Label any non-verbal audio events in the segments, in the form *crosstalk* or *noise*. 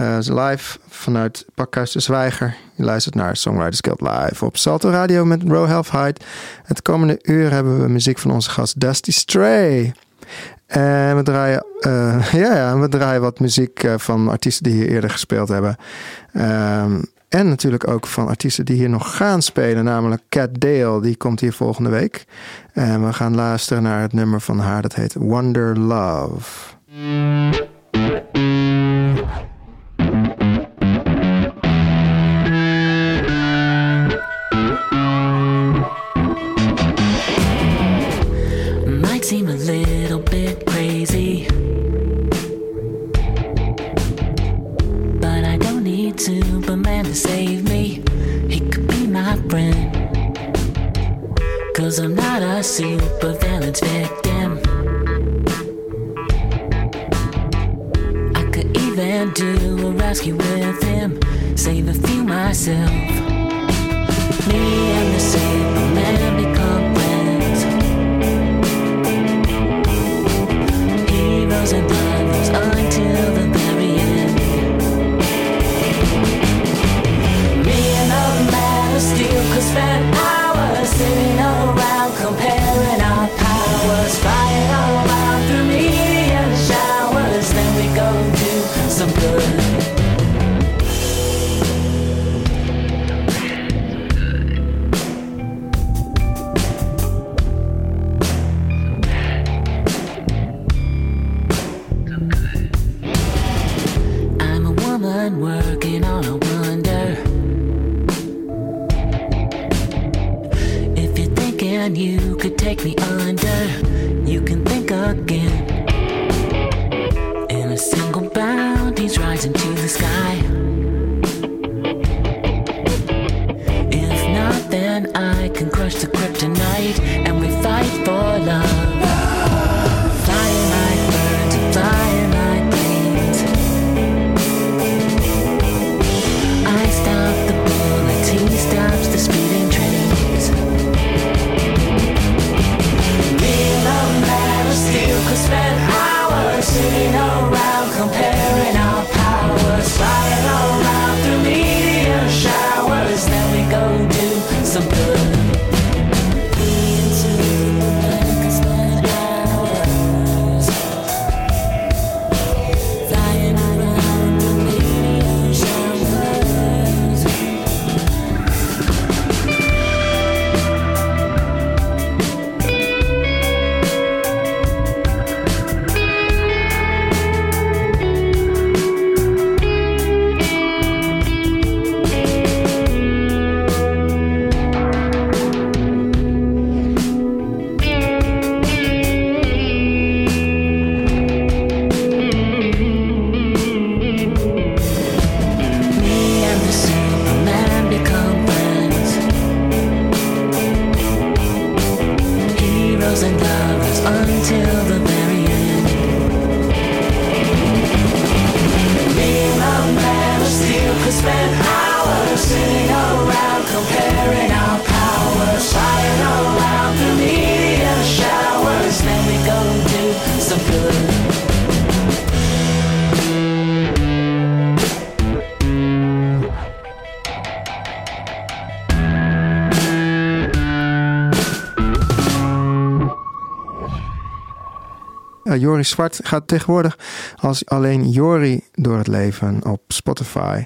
Uh, live vanuit Pakhuis de Zwijger. Je luistert naar Songwriters Guild live op Salto Radio met Row Half Height. Het komende uur hebben we muziek van onze gast Dusty Stray. En we draaien, *laughs* uh, ja, we draaien wat muziek van artiesten die hier eerder gespeeld hebben. Um, en natuurlijk ook van artiesten die hier nog gaan spelen, namelijk Cat Dale. Die komt hier volgende week. En we gaan luisteren naar het nummer van haar, dat heet Wonder Love. working on a wonder. If you're thinking you could take me under, you can think again. In a single bound, he's rising to the sky. If not, then I can crush the kryptonite and Jori Zwart gaat tegenwoordig als alleen Jori door het leven op Spotify.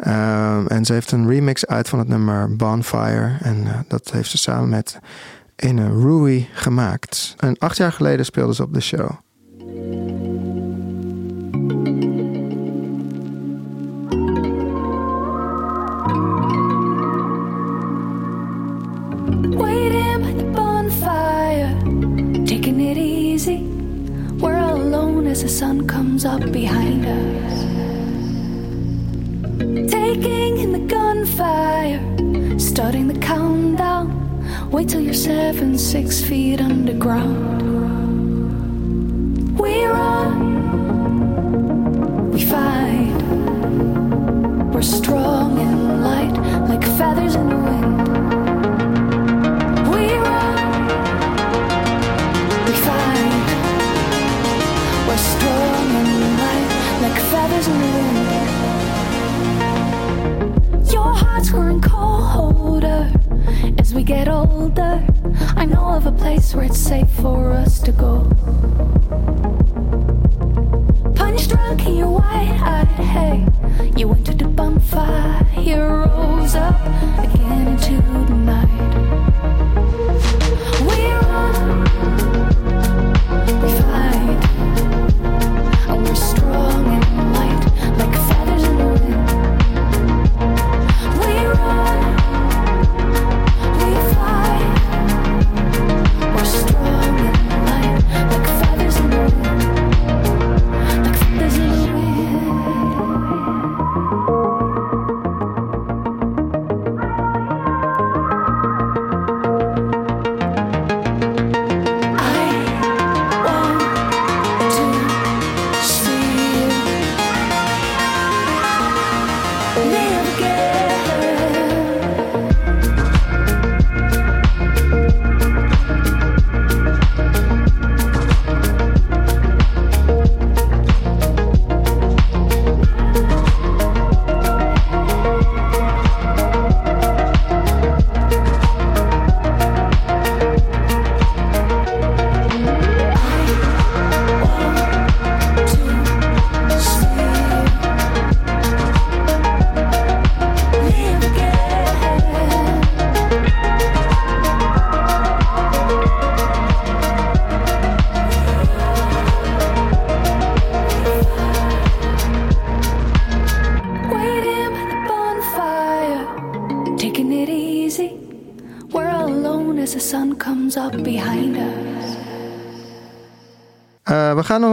Ehm, en ze heeft een remix uit van het nummer Bonfire. En eh, dat heeft ze samen met een Rui gemaakt. En acht jaar geleden speelde ze op de show. Waiting the bonfire, taking it easy. We're alone as the sun comes up behind us. Taking in the gunfire, starting the countdown. Wait till you're seven, six feet underground. We run, we fight. We're strong and light, like feathers in the wind. We run, we fight. We're strong and light like feathers in the wind. heart's growing colder as we get older. I know of a place where it's safe for us to go. Punch drunk in your white eyed hey, You went to the bonfire, rose up again.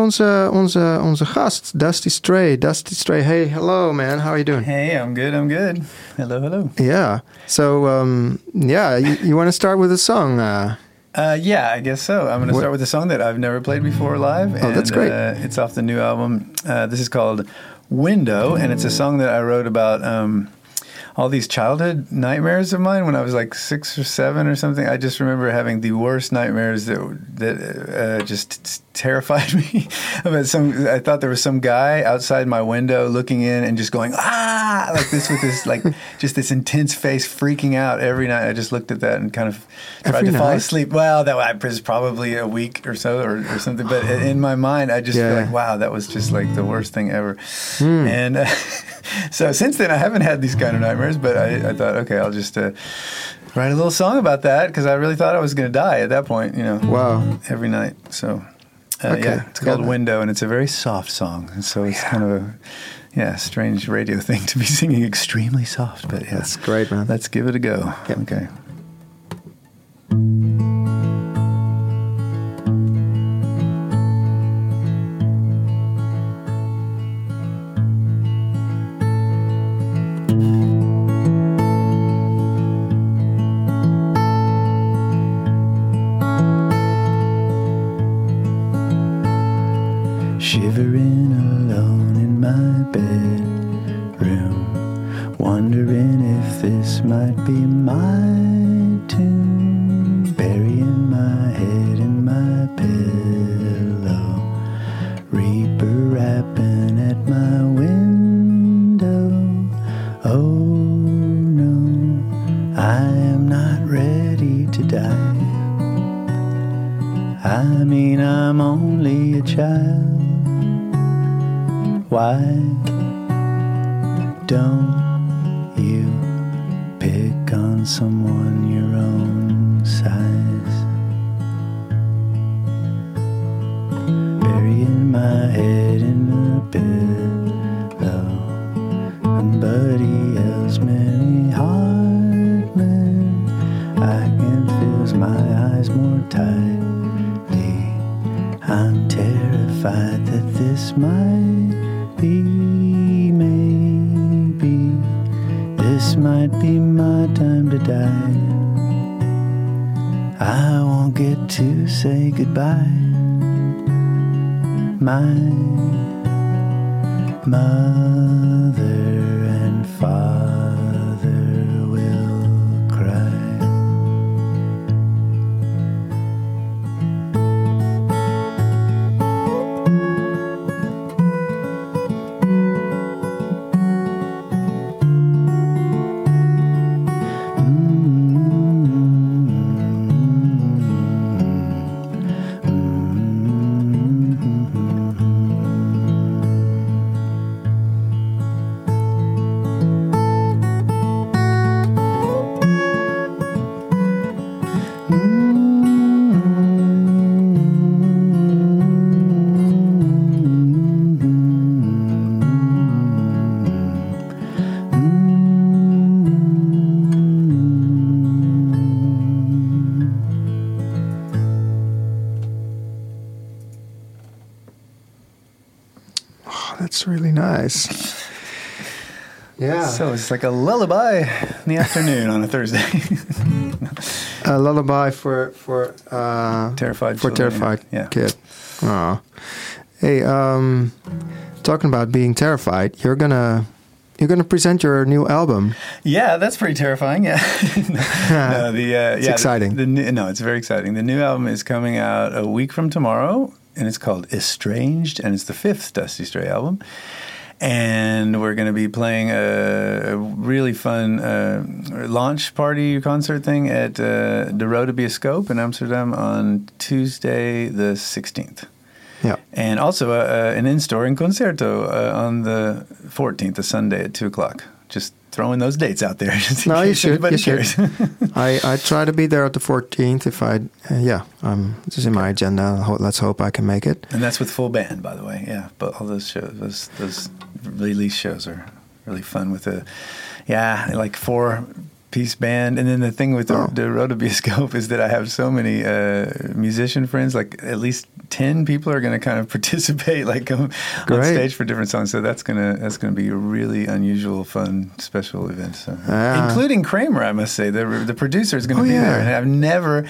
Onze, onze, onze gast, Dusty Stray. Dusty Stray, hey, hello man, how are you doing? Hey, I'm good. I'm good. Hello, hello. Yeah. So, um, yeah, you, you want to start with a song? Uh, Uh, yeah, I guess so. I'm going to start with a song that I've never played before live. Oh, that's great. Uh, it's off the new album. Uh, this is called Window, and it's a song that I wrote about um, all these childhood nightmares of mine when I was like six or seven or something. I just remember having the worst nightmares that that uh, just t- terrified *laughs* me. about some, I thought there was some guy outside my window looking in and just going ah like this with this like *laughs* just this intense face, freaking out every night. I just looked at that and kind of tried Every to fall asleep. Well, that was probably a week or so or, or something. But in *gasps* my mind, I just Yeah. feel like, wow, that was just like the worst thing ever. And uh, *laughs* so since then, I haven't had these kind of nightmares. But I, I thought, okay, I'll just uh, write a little song about that because I really thought I was going to die at that point. You know, wow. every night. So. Uh, Okay, yeah, it's called it. Window, and it's a very soft song. And so it's kind of a, yeah, strange radio *laughs* thing to be singing extremely soft. But yeah, That's great, man. let's give it a go. Yep. Okay. I am not ready to die. I mean, I'm only a child. Why don't you pick on someone your own size? Burying my head in a pillow, might be, maybe, this might be my time to die. I won't get to say goodbye. My mother nice. Yeah. So it's like a lullaby in the afternoon on a Thursday. a lullaby for for uh, Terrified for children, terrified yeah. kid. Oh, hey, um, talking about being terrified, you're gonna you're gonna present your new album. Yeah, that's pretty terrifying. Yeah, *laughs* no, the uh, It's yeah, exciting. The, new, no, it's very exciting. The new album is coming out a week from tomorrow, and it's called Estranged, and it's the fifth Dusty Stray album. And we're going to be playing a, a really fun uh, launch party concert thing at uh, De Rode Bioscoop in Amsterdam on Tuesday the 16th. Yeah. And also uh, uh, an in-store in Concerto uh, on the 14th, a Sunday at 2 o'clock. Just throwing those dates out there. *laughs* No, you should, you should. *laughs* I, I try to be there at the 14th if I uh, yeah um this is in my agenda. Ho- Let's hope I can make it. and that's with full band, by the way. Yeah, but all those shows, those those release shows are really fun with a yeah, like four piece band. And then the thing with the, Oh. the Rode Bioscoop is that I have so many uh, musician friends, like at least 10 people are going to kind of *laughs* participate like come on stage for different songs. So that's going to that's going to be a really unusual, fun, special event. So including Kramer, I must say, the the producer is going to Oh, be yeah. there. And I've never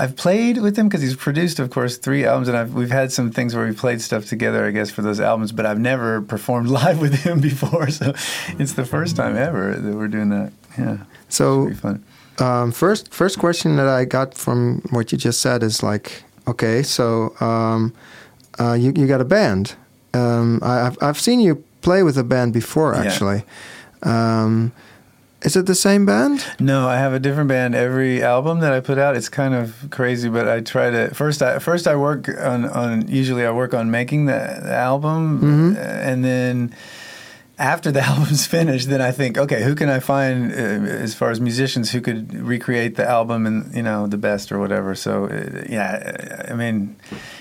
I've played with him because he's produced, of course, three albums, and I've, we've had some things where we've played stuff together, I guess, for those albums. But I've never performed *laughs* live with him before, so it's the first time ever that we're doing that. Yeah, So um, first first question that I got from what you just said is like okay so um, uh, you you got a band. Um, I, I've I've seen you play with a band before Yeah. actually. Um, is it the same band? No, I have a different band every album that I put out. It's kind of crazy, but I try to first. I first I work on on usually I work on making the, the album, Mhm. uh, and then after the *laughs* album's finished, then I think, okay, who can I find uh, as far as musicians who could recreate the album and you know the best or whatever. So uh, yeah, I mean,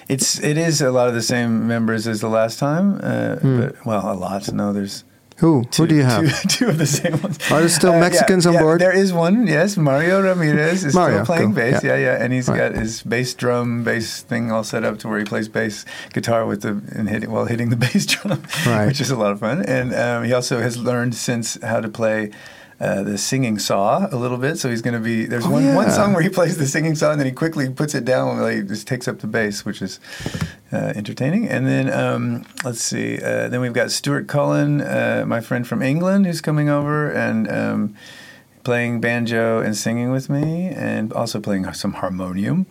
it's it is a lot of the same members as the last time, uh, Hmm. but well, a lot. No, there's Who two, who do you have? Two, *laughs* two of the same ones. Are there still Uh, yeah, Mexicans on yeah, board? There is one, yes. Mario Ramirez is Mario, still playing cool, bass. yeah. Yeah. yeah, And he's Right. got his bass drum, bass thing all set up to where he plays bass guitar with the and hitting while hitting the *laughs* bass drum, Right. which is a lot of fun. And um, he also has learned since how to play. Uh, the singing saw a little bit, so he's going to be. There's Oh, one one yeah. song where he plays the singing saw and then he quickly puts it down and he just takes up the bass, which is uh, entertaining. And then um, let's see. Uh, then we've got Stuart Cullen, uh, my friend from England, who's coming over and um, playing banjo and singing with me, and also playing some harmonium.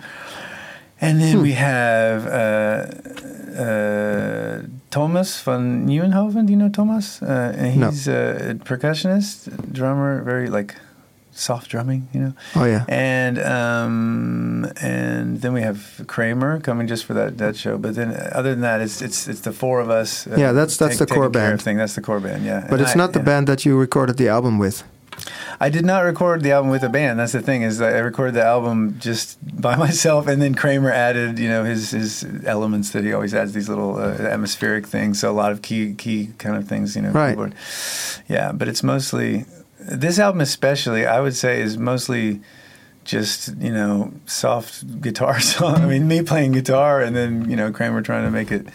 And then Hmm. we have uh, Thomas van Nieuwenhoven. Do you know Thomas? Uh, and No. he's a percussionist, drummer, very like soft drumming, you know. Oh yeah. And um, and then we have Kramer coming just for that that show. But then uh, other than that, it's it's it's the four of us. uh, Yeah, that's- that's the core band. Thing that's the core band. Yeah, But And it's I- not the band that you recorded the album with. I did not record the album with a band. That's the thing is that I recorded the album just by *laughs* myself, and then Kramer added, you know, his his elements that he always adds these little uh, atmospheric things. So a lot of key key kind of things, you know. Right. Keyboard. Yeah, but it's mostly this album, especially I would say, is mostly just you know soft guitar *laughs* song. I mean, me playing guitar, and then you know Kramer trying to make it,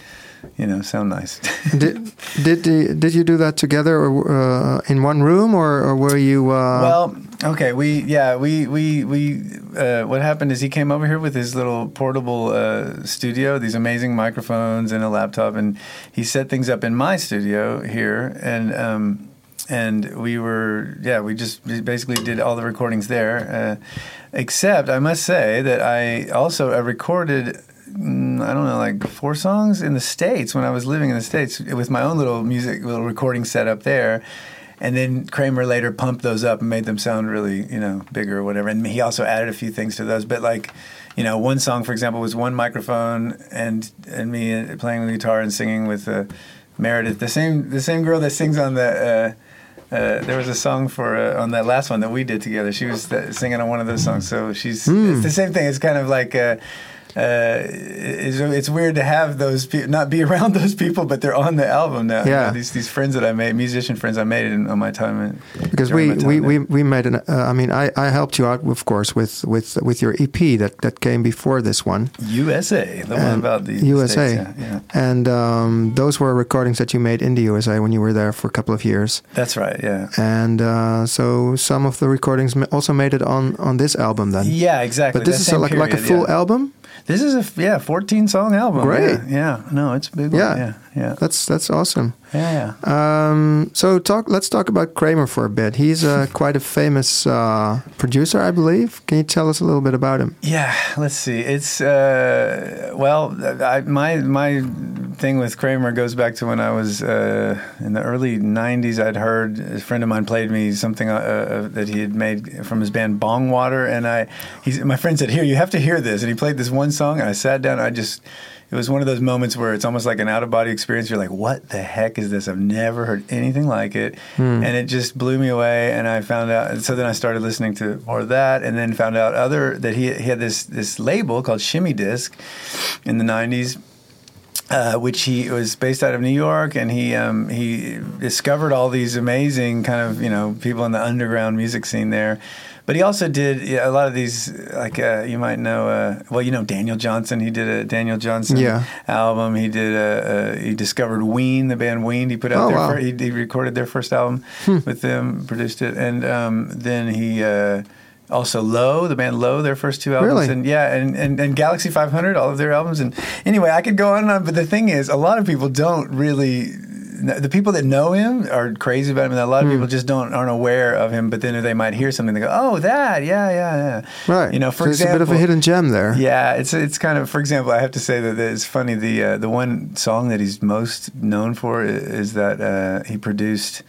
you know, sound nice. *laughs* did did the, did you do that together or uh, in one room or, or were you? Uh, well, okay, we yeah we we we uh, what happened is he came over here with his little portable uh, studio, these amazing microphones and a laptop, and he set things up in my studio here, and um, and we were yeah we just basically did all the recordings there, uh, except I must say that I also I recorded. Mm, I don't know, like four songs in the states when I was living in the states with my own little music, little recording setup there. And then Kramer later pumped those up and made them sound really, you know, bigger or whatever. And he also added a few things to those. But like, you know, one song, for example, was one microphone and and me uh, playing the guitar and singing with uh, Meredith, the same the same girl that sings on the. Uh, uh, there was a song for uh, on that last one that we did together. She was uh, singing on one of those songs, so she's Hmm. it's the same thing. It's kind of like uh, uh, it's, it's weird to have those people, not be *laughs* around those people, but they're on the album now. You Yeah. know, these these friends that I made, musician friends I made in, on my time. In, because we, time we, we, we made an uh, I mean I, I helped you out of course with with with your EP that that came before this one USA, the one about the USA States, yeah, yeah. and um, those were recordings that you made in the USA when you were there for a couple of years That's right. Yeah. and uh, so some of the recordings also made it on on this album then Yeah, exactly. but this that is a, like like a full yeah. album This is a yeah, fourteen song album. Great. Yeah, yeah. no, it's a big. Yeah. one. yeah, yeah, that's that's awesome yeah, yeah. Um, so talk. Let's talk about Kramer for a bit. He's uh, *laughs* quite a famous uh, producer, I believe. Can you tell us a little bit about him? Yeah, let's see. It's uh, well, I, my my thing with Kramer goes back to when I was uh, in the early '90s. I'd heard a friend of mine played me something uh, uh, that he had made from his band Bongwater, and I, he's, my friend said, "Here, you have to hear this." And he played this one song, and I sat down. And I just. It was one of those moments where it's almost like an out of body experience. You're like, what the heck is this? I've never heard anything like it. And it just blew me away. And I found out, and so then I started listening to more of that and then found out other, that he, he had this, this label called Shimmy Disc in the 90s. Uh, which he was based out of New York, and he um, he discovered all these amazing kind of you know people in the underground music scene there. But he also did yeah, a lot of these, like uh, you might know, uh, well, you know Daniel Johnston. He did a Daniel Johnston Yeah. album. He did a, a he discovered Ween, the band Ween. He put out Oh, their wow. fir- he, he recorded their first album with them, produced it, and um, then he. Uh, also, Low, the band Low, their first two albums, Really? and yeah, and, and, and Galaxy 500, all of their albums. And anyway, I could go on and on, but the thing is, a lot of people don't really. The people that know him are crazy about him, and a lot of people just don't aren't aware of him. But then they might hear something, they go, "Oh, that, yeah, yeah, yeah." Right. You know, for so it's example, a bit of a hidden gem there. yeah, it's it's kind of. For example, I have to say that it's funny. The uh, the one song that he's most known for is that uh, he produced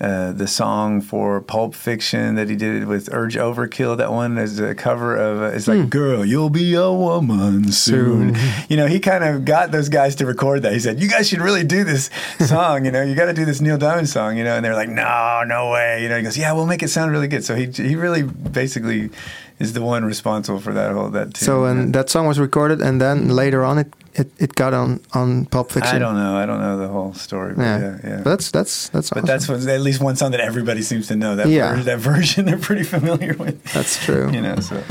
uh, the song for Pulp Fiction that he did with Urge Overkill. That one is a cover of. Uh, it's like, "Girl, you'll be a woman soon." *laughs* You know, he kind of got those guys to record that. He said, "You guys should really do this *laughs* song. You know, you got to do this Neil Diamond song." You know, and they're like, "No, no way." You know, he goes, "Yeah, we'll make it sound really good." So he he really basically is the one responsible for that whole that. Tune. So and that song was recorded, and then later on, it it, it got on on Pulp Fiction. I don't know. I don't know the whole story. But Yeah, yeah, yeah. But that's that's that's. But awesome. that's what, at least one song that everybody seems to know. That Yeah. ver- that version *laughs* they're pretty familiar with. That's true. You know, so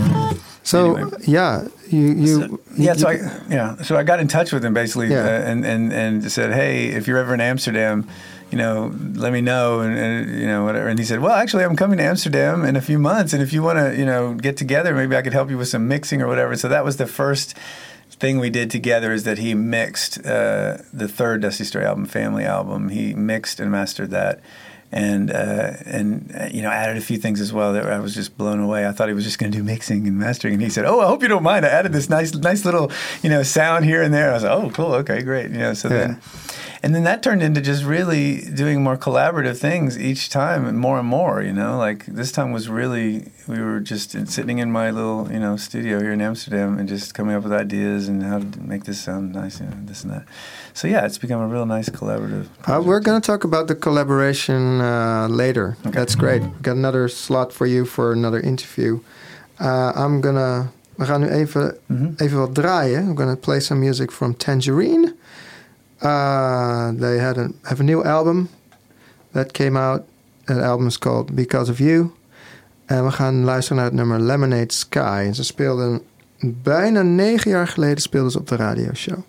so anyway. yeah, you you yeah. you- So I yeah. So I got in touch with him basically, Yeah. uh, and and and said, hey, if you're ever in Amsterdam. You know, let me know, and, and you know whatever. And he said, "Well, actually, I'm coming to Amsterdam in a few months, and if you want to, you know, get together, maybe I could help you with some mixing or whatever." So that was the first thing we did together is that he mixed uh, the third Dusty Stray album, Family album. He mixed and mastered that, and uh, and uh, you know added a few things as well that I was just blown away. I thought he was just going to do mixing and mastering, and he said, "Oh, I hope you don't mind. I added this nice nice little you know sound here and there." I was like, "Oh, cool, okay, great." You know, so Yeah. then. And then that turned into just really doing more collaborative things each time, and more and more. You know, like this time was really we were just sitting in my little you know studio here in Amsterdam and just coming up with ideas and how to make this sound nice, you know, this and that. So yeah, it's become a real nice collaborative. Uh, we're going to talk about the collaboration uh, later. That's great. Got another slot for you for another interview. Uh, I'm gonna. We gaan nu even, Mhm. even wat draaien. I'm gonna play some music from Tangerine. Uh, they had a, have a new album that came out. That album is called Because of You. En we gaan luisteren naar het nummer Lemonade Sky. En ze speelden bijna negen jaar geleden speelden ze op de radioshow.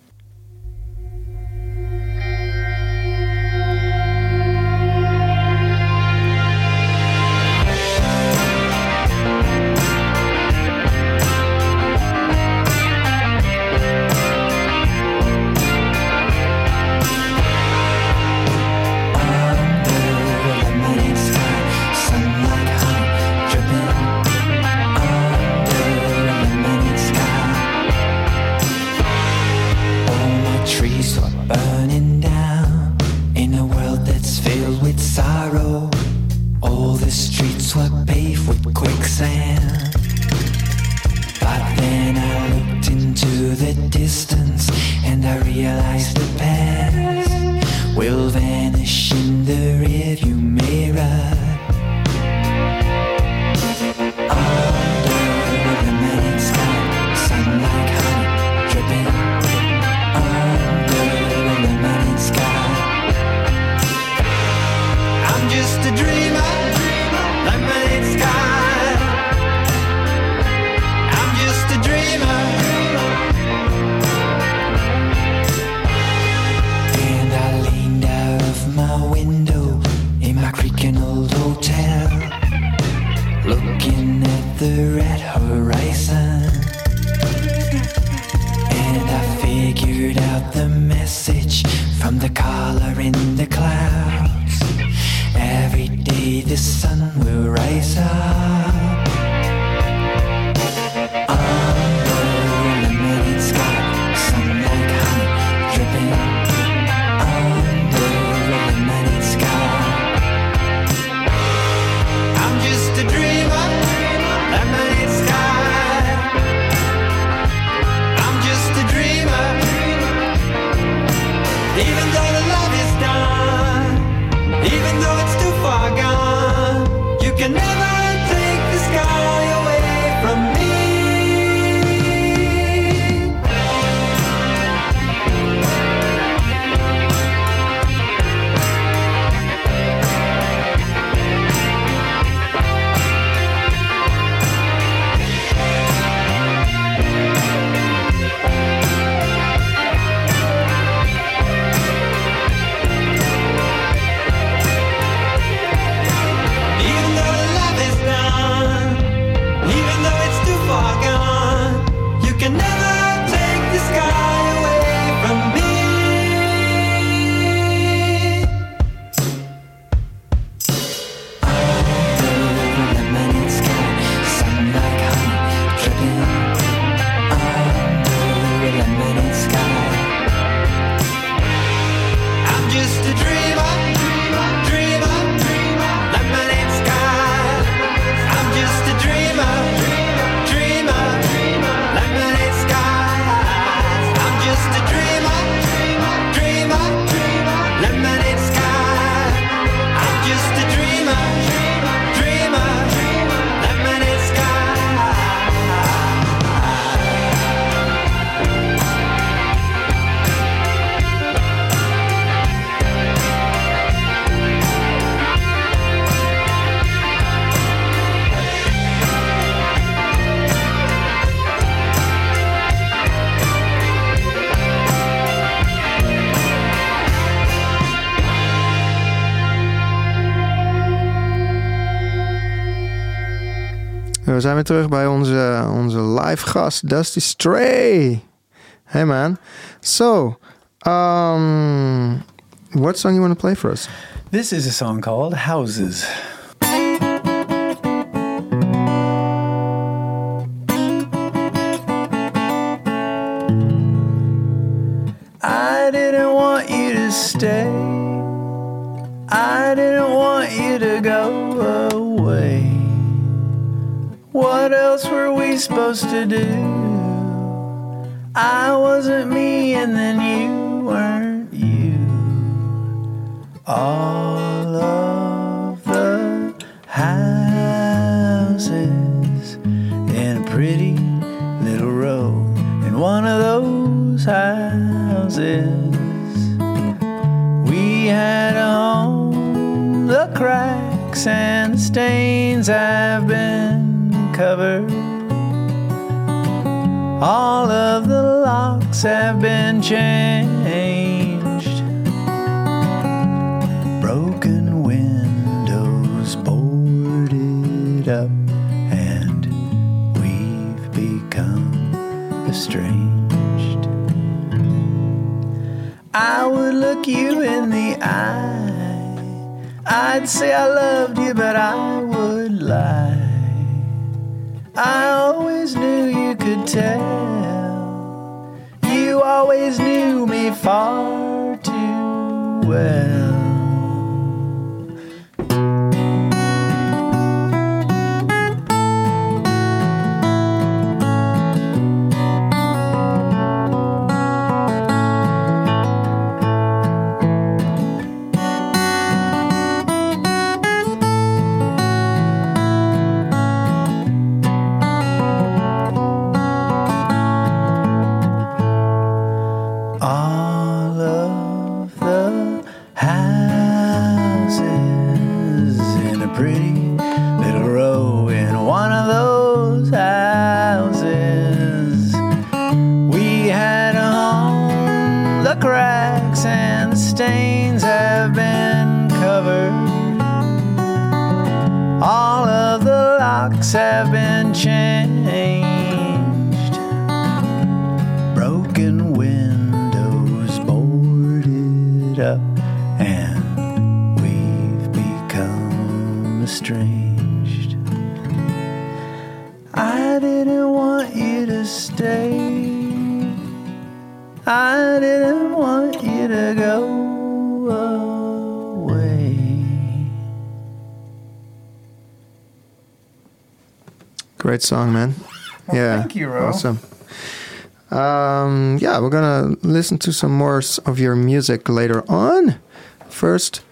Zijn weer terug bij onze, onze live gast, Dusty Stray. Hey man. So, um, what song you want to play for us? This is a song called Houses. I didn't want you to stay. I didn't want you to go away. What else were we supposed to do? I wasn't me, and then you weren't you. All of the houses in a pretty little row. In one of those houses, we had a home. The cracks and the stains I've been All of the locks have been changed. Broken windows boarded up, and we've become estranged. I would look you in the eye. I'd say I loved you, but I would lie. I always knew you could tell. You always knew me far too well. Great song, man. *laughs* yeah. thank you, Ro. Awesome. Um, yeah, we're gonna listen to some more of your music later on. First,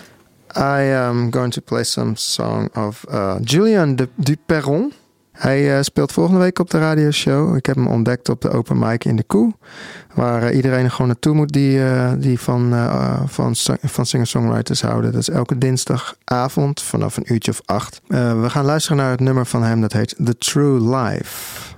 I am going to play some song of uh, Julian de Duperron. Hij eh, speelt volgende week op de radioshow. Ik heb hem ontdekt op de open mic in de Koe. Waar eh, iedereen gewoon naartoe moet die, eh, die van, van, van singer-songwriters houden. Dat is elke dinsdagavond vanaf een uurtje of acht. We gaan luisteren naar het nummer van hem dat heet The True Life.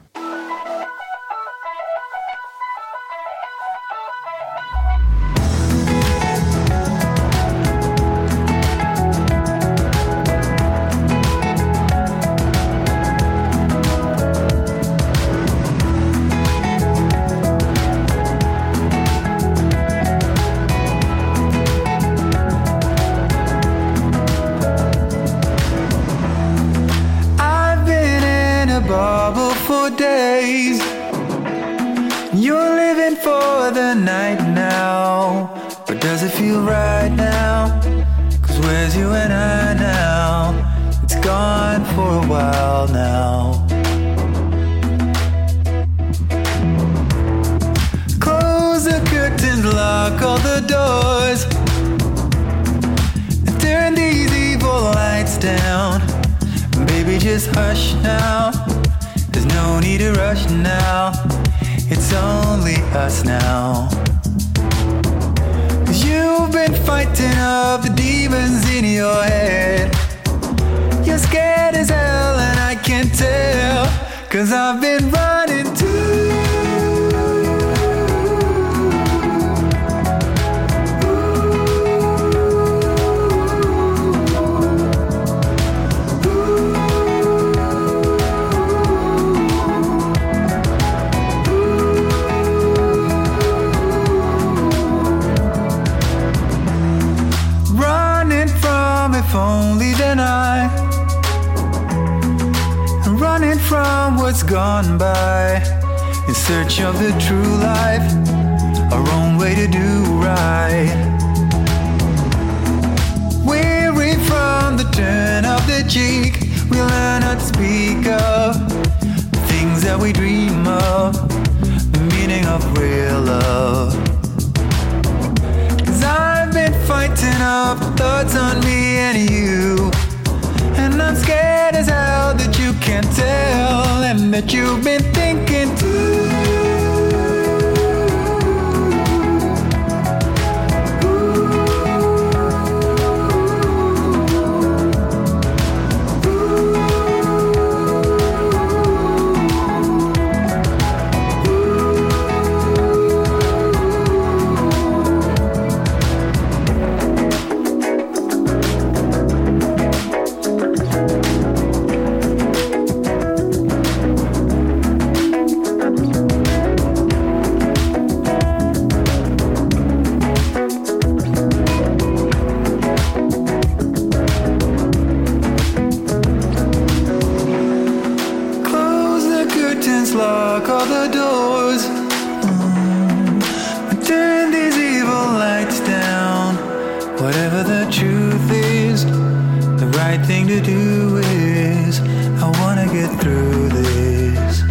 Right thing to do is. I wanna get through this.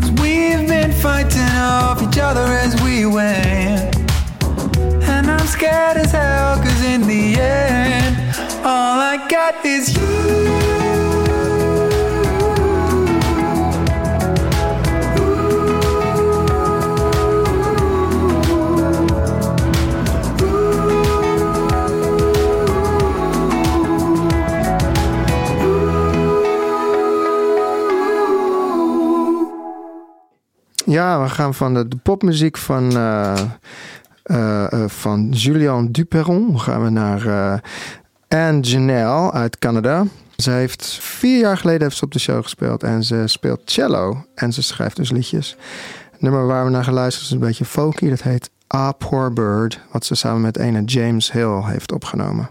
Cause we've been fighting off each other as we went. And I'm scared as hell, cause in the end, all I got is you. Ja, we gaan van de, popmuziek van, eh, eh, eh, van Julian Duperron gaan we naar Anne Janelle uit Canada. Ze heeft vier jaar geleden heeft ze op de show gespeeld en ze speelt cello en ze schrijft dus liedjes. Het nummer waar we naar geluisterd is een beetje folky. Dat heet Ah Poor Bird, wat ze samen met ene James Hill heeft opgenomen.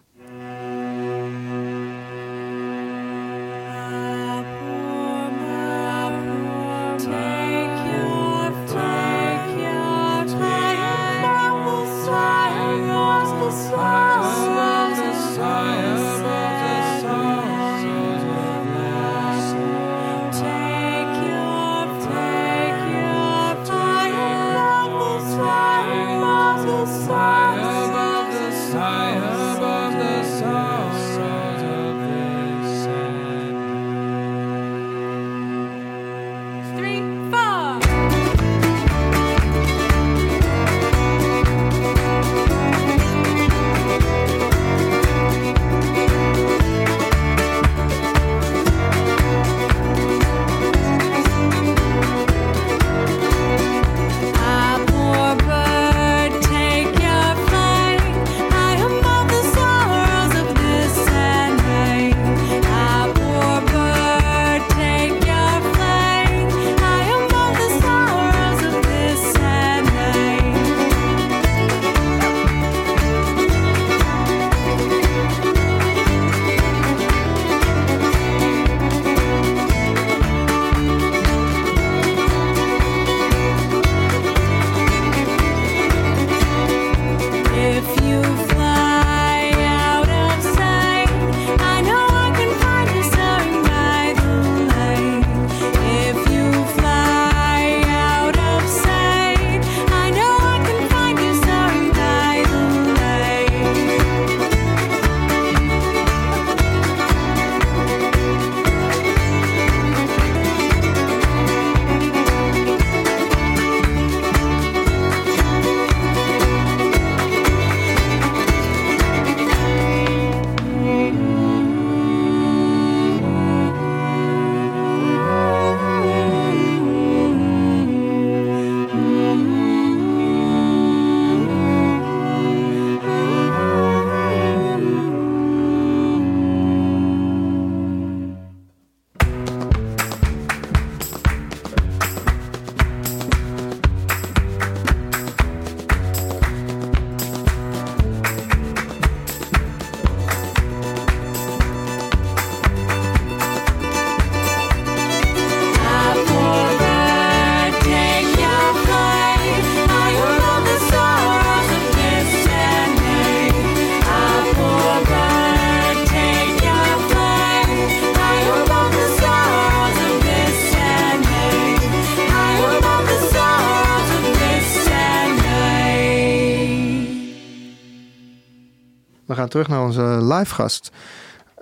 Terug naar onze live gast,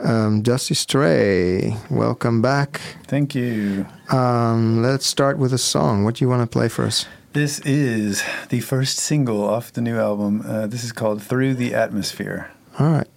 um, Dusty Stray. Welcome back. Thank you. Um, let's start with a song. What do you want to play for us? This is the first single off the new album. Uh, this is called Through the Atmosphere. All right.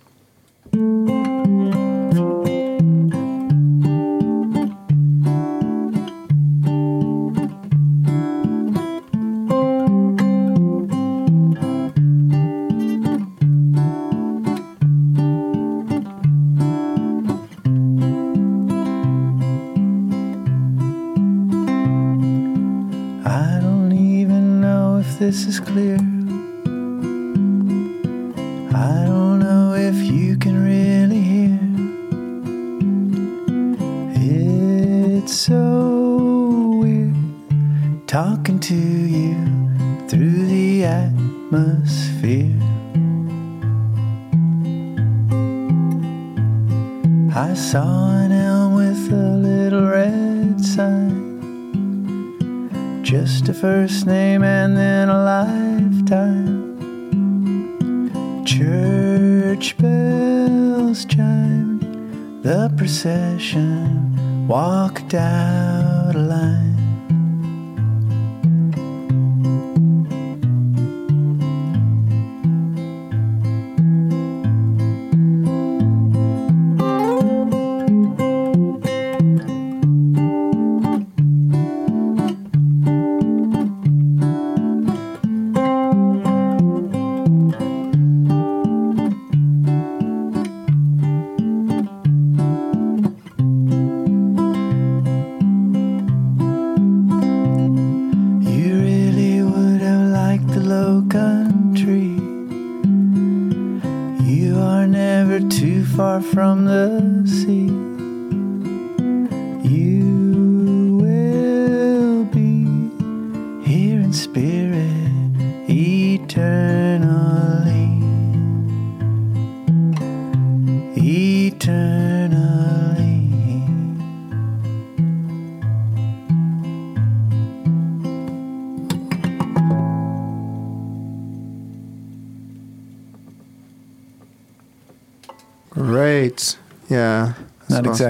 Procession walked out a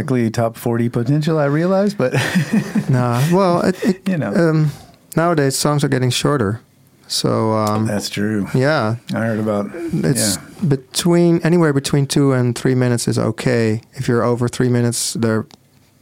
exactly top 40 potential, I realize, but *laughs* Nah. Well, it, it, you know, um, nowadays songs are getting shorter. So, um, that's true. yeah, I heard about it's yeah. between anywhere between two and three minutes is okay. If you're over three minutes, there,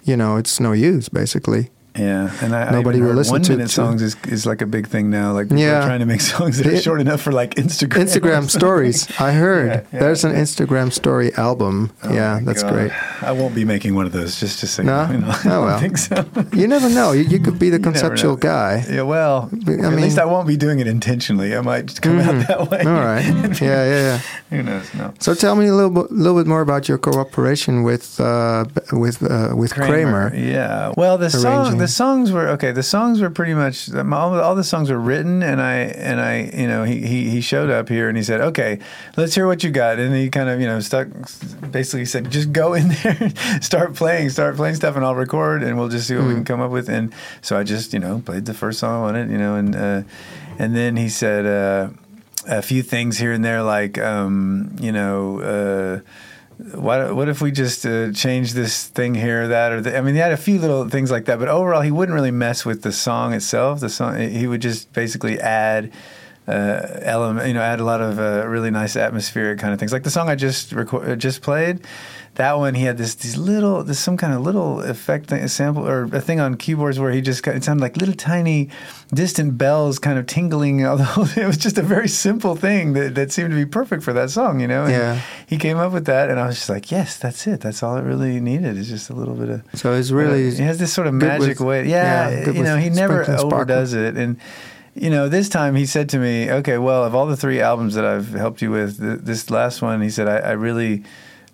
you know, it's no use basically. Yeah, and I, Nobody I will listen one to- minute songs is, is like a big thing now. Like people Yeah. are trying to make *laughs* songs that are The- short enough for like Instagram. Instagram *laughs* stories. I heard Yeah, yeah, there's an. Instagram story album. Oh yeah, that's God. great. I won't be making one of those. Just to say, No? you know, *laughs* I Oh, don't well. think so. You never know. You, you could be the conceptual guy. Yeah, well, I at mean- least I won't be doing it intentionally. I might just come out that way. Mm-hmm. All right. Yeah, yeah, yeah. Who knows? No. So tell me a little bit, little bit more about your cooperation with uh, with uh, with Kramer. Yeah. Well, the song. The songs were okay. The songs were pretty much all, all the songs were written, and I and I, you know, he, he he showed up here and he said, "Okay, let's hear what you got." And he kind of, you know, stuck, basically said, "Just go in there, *laughs* start playing, start playing stuff, and I'll record, and we'll just see what we can come up with." And so I just, you know, played the first song on it, you know, and uh, and then he said. Uh, a few things here and there, like um, you know, uh, what what if we just uh, change this thing here or that or the, I mean, he had a few little things like that, but overall, he wouldn't really mess with the song itself. The song he would just basically add. Uh, element, you know, add a lot of uh, really nice atmospheric kind of things. Like the song I just reco- uh, just played, that one he had this these little, this some kind of little effect a sample or a thing on keyboards where he just got, it sounded like little tiny distant bells kind of tingling. *laughs* Although it was just a very simple thing that, that seemed to be perfect for that song, you know. And Yeah. he came up with that, and I was just like, yes, that's it. That's all it really needed. Is just a little bit of. So it's really uh, he has this sort of magic with- way. Yeah, yeah, you know, he never sprinkle and sparkle. overdoes it, and you know, this time he said to me, "Okay, well, of all the three albums that I've helped you with, th- this last one," he said, I, "I really."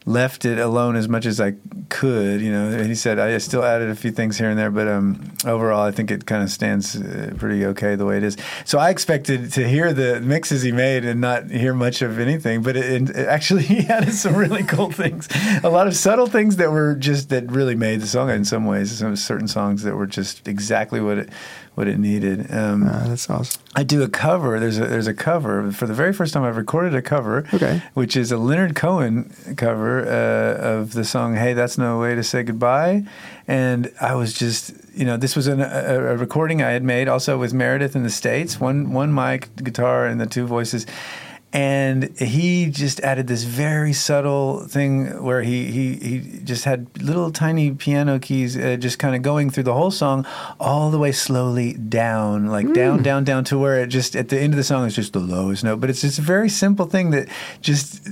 Left it alone as much as I could, you know. And he said I still added a few things here and there, but um, overall, I think it kind of stands uh, pretty okay the way it is. So I expected to hear the mixes he made and not hear much of anything, but it, it actually *laughs* he added some really cool things, a lot of subtle things that were just that really made the song in some ways. Some certain songs that were just exactly what it what it needed. Um, Ah, that's awesome. I do a cover. There's a there's a cover for the very first time I've recorded a cover. Okay. Which is a Leonard Cohen cover uh, of the song "Hey, That's No Way to Say Goodbye," and I was just you know this was an, a, a recording I had made also with Meredith in the states. One one mic, guitar, and the two voices. And he just added this very subtle thing where he, he, he just had little tiny piano keys uh, just kind of going through the whole song all the way slowly down, like down, down, down to where it just at the end of the song is just the lowest note. But it's just a very simple thing that just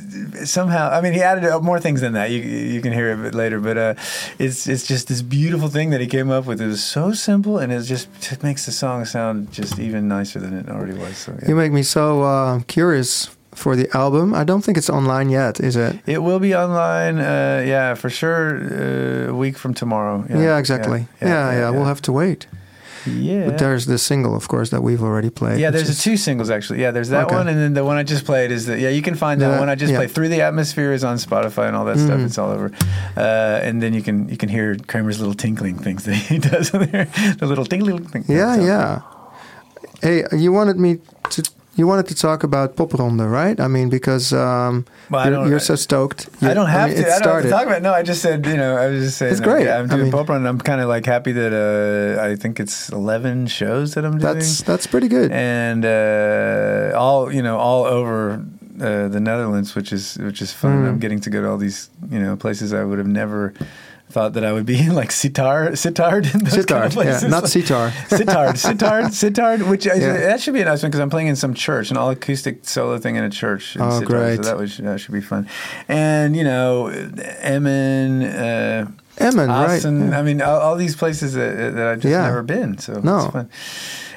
somehow, I mean, he added more things than that. You, you can hear it a bit later, but uh, it's, it's just this beautiful thing that he came up with. It was so simple and it just, just makes the song sound just even nicer than it already was. So, yeah. You make me so uh, curious for the album. I don't think it's online yet, is it? It will be online, uh, yeah, for sure. Uh, a week from tomorrow. Yeah, exactly. Yeah yeah, We'll have to wait. Yeah. But there's the single, of course, that we've already played. yeah, there's is- two singles actually. Yeah, there's that Okay. one, and then the one I just played is that, yeah. You can find that one I just yeah. played. Through the atmosphere is on Spotify and all that stuff. Mhm. It's all over, uh, and then you can you can hear Kramer's little tinkling things that he *laughs* does on there. The little tinkling thing. Yeah, yeah. Hey, you wanted me. You wanted to talk about Popronde, right? I mean, because um, Well, you're, you're so stoked. I don't have mean, to. It I don't to talk about. it. No, I just said. You know, I was just saying. It's great. I'm I doing mean- pop run. I'm kind of like happy that uh, I think it's 11 shows that I'm doing. That's that's pretty good. and uh, all you know all over uh, the Netherlands, which is which is fun. Mm. I'm getting to go to all these you know places I would have never thought that I would be *laughs* like Sitar, Sittard, and those kind Sitar, of places. yeah, not sitar. Sittard, Sittard, *laughs* Sittard, which is, Yeah. that should be a nice one because I'm playing in some church, an all acoustic solo thing in a church. in Oh, Sittard, great. So that, was, that should be fun. And, you know, Emmen, uh, Emmen, right? Assen, Yeah. I mean, all, all these places that, that I've just Yeah. never been. So No. it's fun.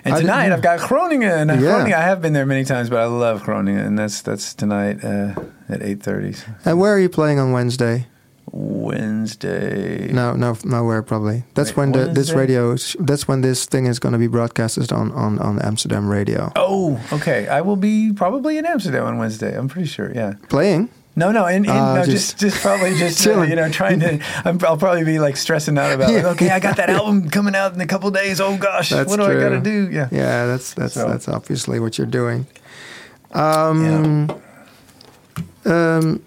And I tonight I've got Groningen. And Yeah. Groningen, I have been there many times, but I love Groningen, and that's that's tonight uh, at eight thirty. And where are you playing on Wednesday? Wednesday. No, no, nowhere probably. That's Wait, when the, this radio. That's when this thing is going to be broadcasted on on on Amsterdam radio. Oh, okay. I will be probably in Amsterdam on Wednesday. I'm pretty sure. Yeah. Playing. No, no, in, in, Ah, no, just- just, just probably just uh, you know trying to. I'm, I'll probably be like stressing out about like, *laughs* okay, I got that album coming out in a couple days. Oh gosh, That's what do true. I got to do? Yeah. Yeah, that's that's So- that's obviously what you're doing. Um, um,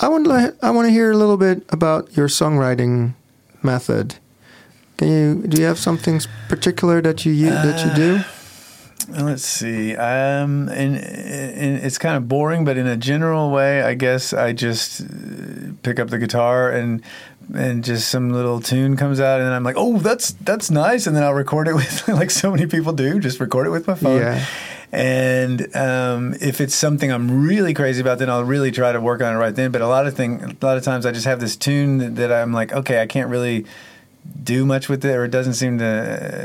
I want to I want to hear a little bit about your songwriting method. Can you do you have something particular that you u- that you do? Uh, Let's see. Um, and, and it's kind of boring, but in a general way, I guess I just uh, pick up the guitar and and just some little tune comes out, and then I'm like, oh, that's that's nice, and then I'll record it *laughs* with like so many people do, just record it with my phone. Yeah. And um, if it's something I'm really crazy about, then I'll really try to work on it right then. But a lot of thing, a lot of times, I just have this tune that, that I'm like, okay, I can't really do much with it, or it doesn't seem to,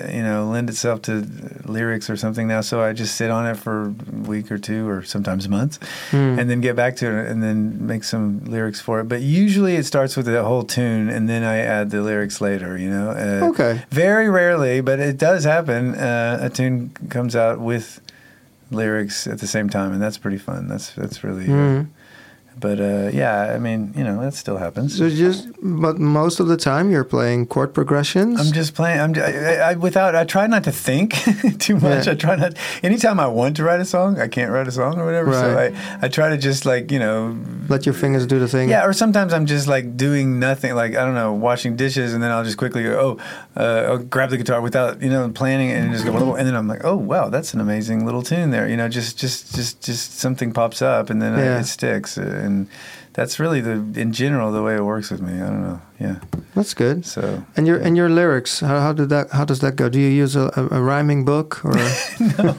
uh, you know, lend itself to lyrics or something now. So I just sit on it for a week or two, or sometimes months, and then get back to it, and then make some lyrics for it. But usually, it starts with the whole tune, and then I add the lyrics later. You know, uh, Okay. Very rarely, but it does happen. Uh, a tune comes out with lyrics at the same time, and that's pretty fun. That's that's really. Uh, but uh, yeah, I mean, you know, that still happens. So just but most of the time you're playing chord progressions. I'm just playing. I'm I, I, without. I try not to think *laughs* too much. Yeah. I try not. Anytime I want to write a song, I can't write a song or whatever. So I, I try to just like you know, Let your fingers do the thing. yeah. Or sometimes I'm just like doing nothing. Like I don't know, washing dishes, and then I'll just quickly go, oh, uh, I'll grab the guitar without you know planning, it and just go, and then I'm like, oh wow, that's an amazing little tune there. You know, just just just just something pops up, and then Yeah. it sticks, and that's really the in general the way it works with me. I don't know. Yeah. That's good. So. And your and your lyrics, how, how did that how does that go? Do you use a, a, a rhyming book or *laughs* no, *laughs*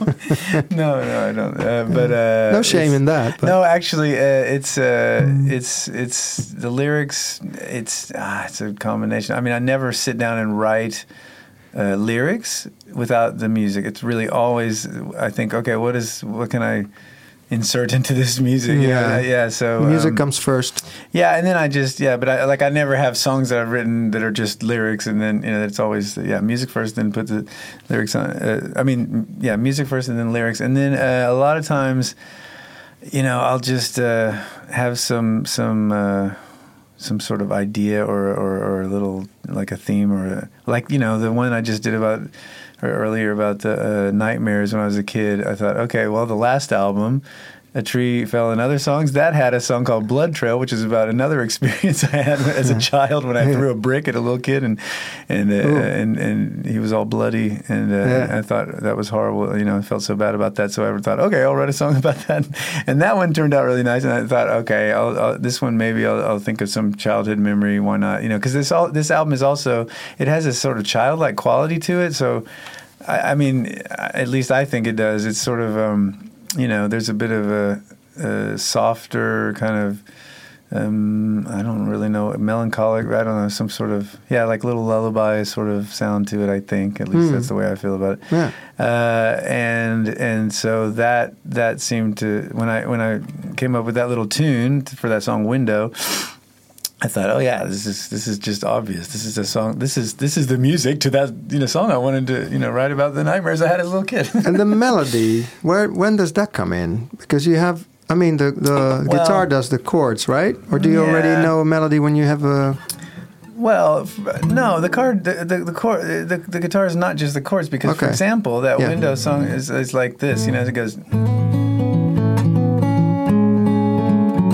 no, no, I don't. Uh, but uh, no shame in that? But No, actually, uh, it's uh, it's it's the lyrics. It's ah, it's a combination. I mean, I never sit down and write uh, lyrics without the music. It's really always. I think, okay, what is what can I insert into this music? You know, Yeah. yeah. So music um, comes first. yeah, and then I just yeah, but I like I never have songs that I've written that are just lyrics, and then you know it's always yeah music first, then put the lyrics on. Uh, I mean yeah, music first and then lyrics, and then uh, a lot of times, you know, I'll just uh, have some some. Uh, some sort of idea or, or, or a little like a theme or a, like you know the one I just did about earlier about the uh, nightmares when I was a kid. I thought, okay, well the last album, A Tree Fell and Other Songs, that had a song called Blood Trail, which is about another *laughs* experience I had as a child when I threw a brick at a little kid and and uh, and and he was all bloody and uh, Yeah. I thought that was horrible. You know, I felt so bad about that, so I thought, okay, I'll write a song *laughs* about that, and that one turned out really nice. And I thought, okay, I'll, I'll, this one maybe I'll, I'll think of some childhood memory. Why not? You know, because this all this album is also it has a sort of childlike quality to it. So, I, I mean, at least I think it does. It's sort of um, you know, there's a bit of a, a softer kind of. Um, I don't really know melancholic. I don't know some sort of yeah, like little lullaby sort of sound to it. I think at least Hmm. that's the way I feel about it. Yeah. Uh, and and so that that seemed to when I when I came up with that little tune for that song Window, I thought, oh yeah, this is this is just obvious. This is a song. This is this is the music to that you know song I wanted to you know write about the nightmares I had as a little kid. *laughs* And the melody, where when does that come in? Because you have, I mean, the the guitar does the chords, right? Or do you already know a melody when you have a? Well, f- no, the card, the the the, chord, the the guitar is not just the chords because, for example, that Yeah. window song is is like this. You know, it goes.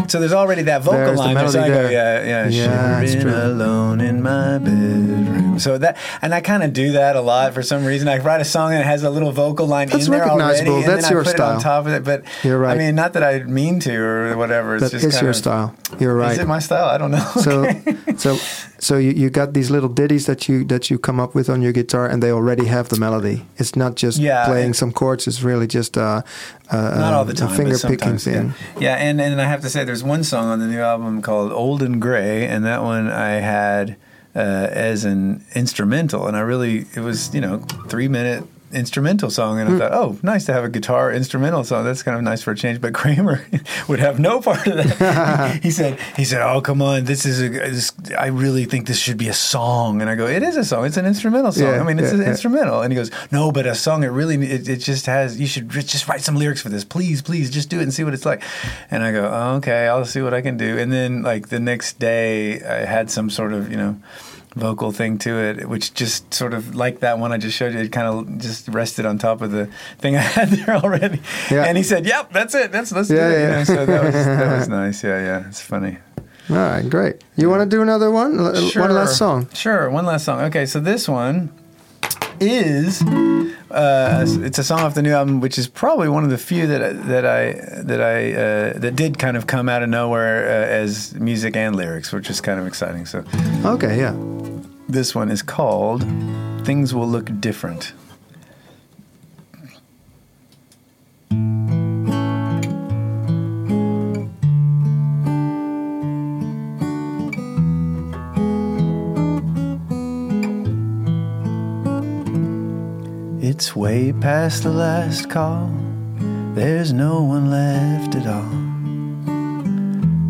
So there's already that vocal There's the line. there, so I go, yeah, yeah, Yeah, shivering true. alone in my bedroom. So that, and I kind of do that a lot for some reason. I write a song and it has a little vocal line That's in there already, recognizable. and That's then your I put style. it on top of it. But You're right. I mean, not that I mean to or whatever. It's That just is kind your of, style. You're right. Is it my style? I don't know. so *laughs* so so you, you got these little ditties that you that you come up with on your guitar and they already have the melody it's not just Yeah, playing and- some chords it's really just uh, uh Not all the time, finger picking thing Yeah, yeah and, and I have to say, there's one song on the new album called "Old and Gray," and that one I had uh, as an instrumental, and I really it was you know three minute instrumental song, and I hmm. thought, oh, nice to have a guitar instrumental song. That's kind of nice for a change. But Kramer *laughs* would have no part of that. *laughs* he said, he said, oh, come on, this is a. This, I really think this should be a song. And I go, it is a song. It's an instrumental song. Yeah, I mean, it's yeah, an yeah. instrumental. And he goes, no, but a song. It really, it, it just has. You should just write some lyrics for this, please, please, just do it and see what it's like. And I go, oh, okay, I'll see what I can do. And then like the next day, I had some sort of you know vocal thing to it, which just sort of like that one I just showed you, it kind of just rested on top of the thing I had *laughs* there already. Yeah. And he said, "Yep, that's it. That's let's Yeah, do it." You yeah. know, so that was that was *laughs* nice. Yeah, yeah, it's funny. All right, great. You want to do another one? L- One last song. Sure, one last song. Okay, so this one is uh, it's a song off the new album, which is probably one of the few that I- that I that I uh, that did kind of come out of nowhere uh, as music and lyrics, which is kind of exciting. So Okay, yeah. This one is called "Things Will Look Different." It's way past the last call. There's no one left at all.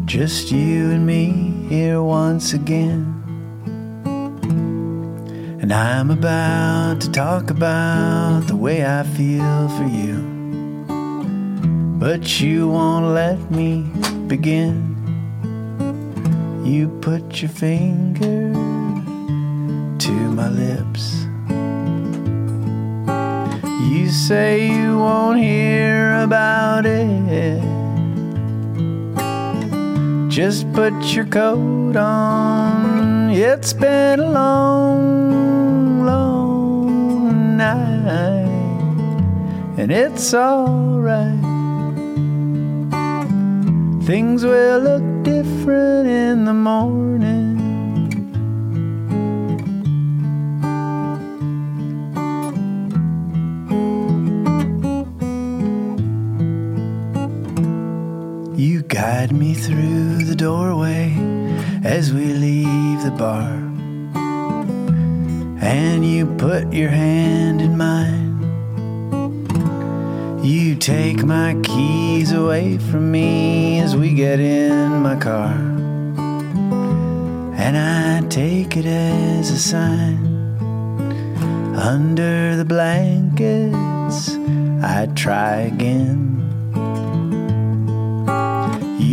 Just you and me here once again. And I'm about to talk about the way I feel for you. But you won't let me begin. You put your finger to my lips. You say you won't hear about it. Just put your coat on. It's been a long, long night, and it's alright. Things will look different in the morning. You guide me through the doorway as we leave the bar. And you put your hand in mine. You take my keys away from me as we get in my car. And I take it as a sign. Under the blankets, I try again.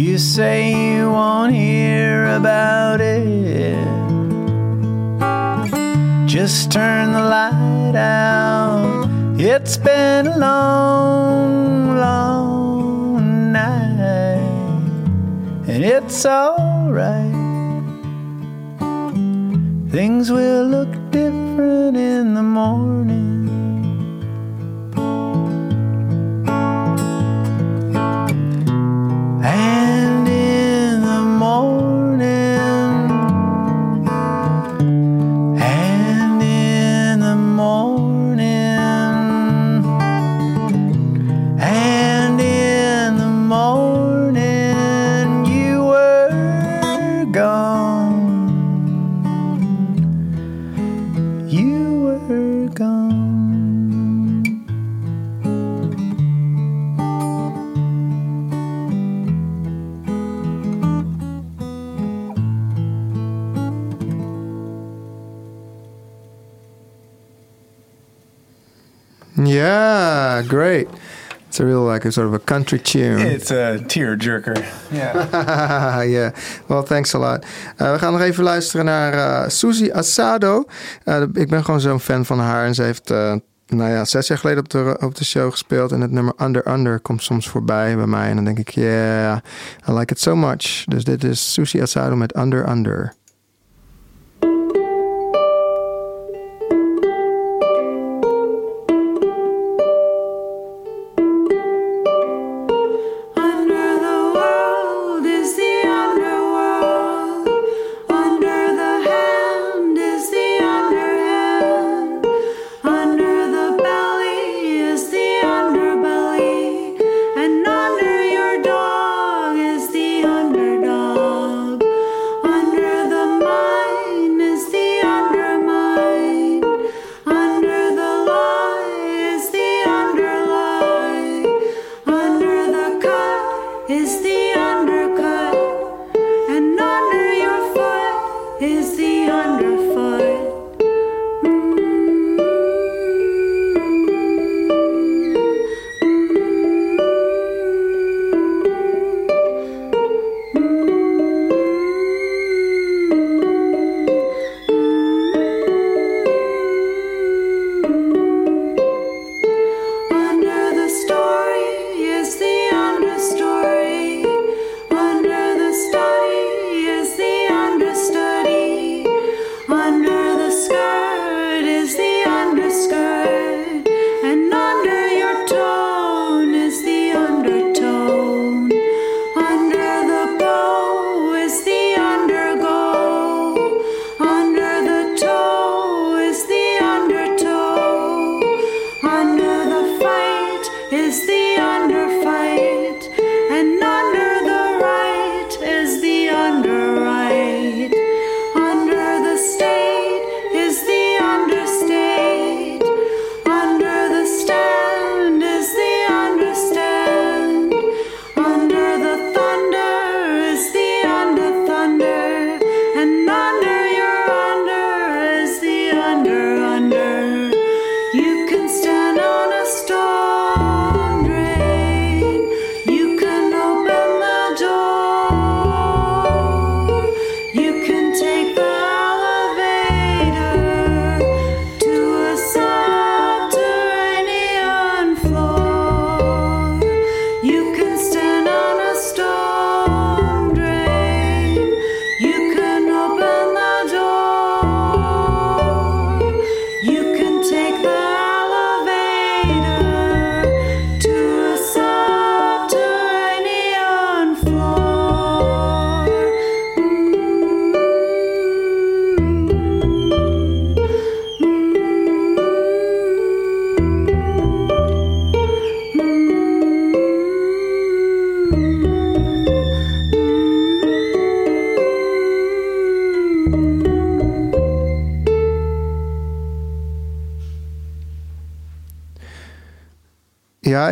You say you won't hear about it. Just turn the light out. It's been a long, long night, and it's alright. Things will look different in the morning. Like a sort of a country tune. It's a tear jerker. Yeah. *laughs* yeah, well, thanks a lot. Eh, we gaan nog even luisteren naar eh Suzy Asado. Eh, ik ben gewoon zo'n fan van haar. En ze heeft, nou ja, zes jaar geleden op de, op de show gespeeld. En het nummer Under Under komt soms voorbij bij mij. En dan denk ik, yeah, I like it so much. Dus dit is Suzy Asado met Under. Under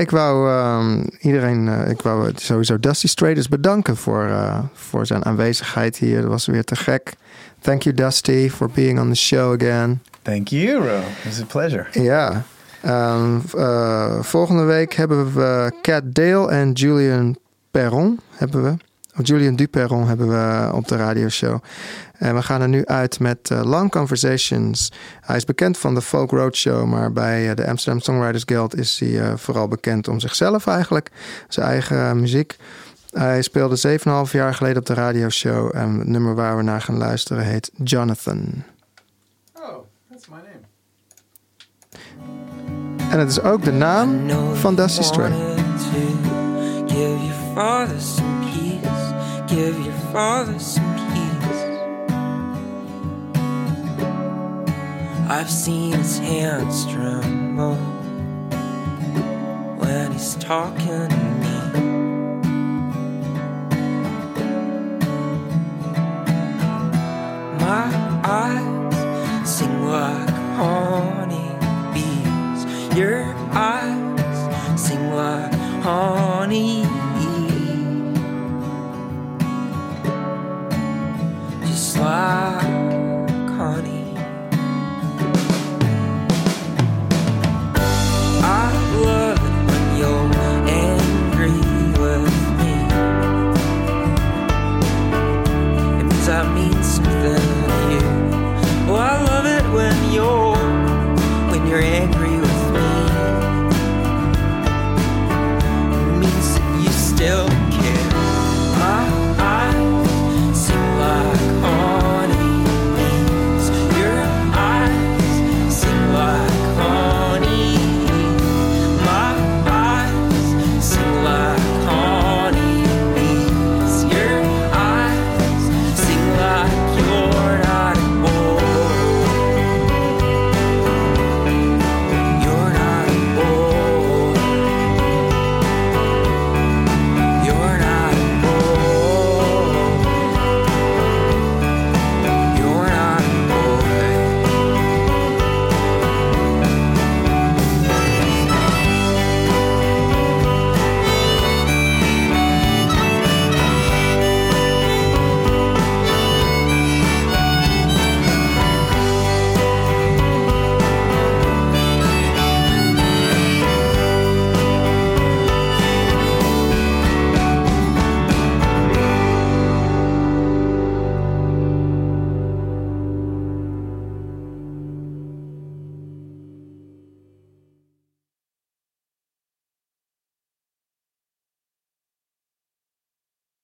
ik wou ehm, iedereen, eh, ik wou sowieso Dusty Stratus bedanken voor, eh, voor zijn aanwezigheid hier. Dat was weer te gek. Thank you, Dusty, for being on the show again. Thank you, Ro. It's a pleasure. Ja. Ehm, eh, volgende week hebben we Cat Dale en Julian Perron. Hebben we. Of Julian Duperron hebben we op de radioshow. En we gaan er nu uit met eh, Long Conversations. Hij is bekend van de Folk Roadshow, maar bij eh, de Amsterdam Songwriters Guild is hij eh, vooral bekend om zichzelf eigenlijk. Zijn eigen eh, muziek. Hij speelde 7,5 jaar geleden op de radioshow. En het nummer waar we naar gaan luisteren heet Jonathan. Oh, that's my name. En het is ook de naam van Dusty Stray. give your father some peace. I've seen his hands tremble when he's talking to me. My eyes sing like honey bees. Your eyes sing like honey.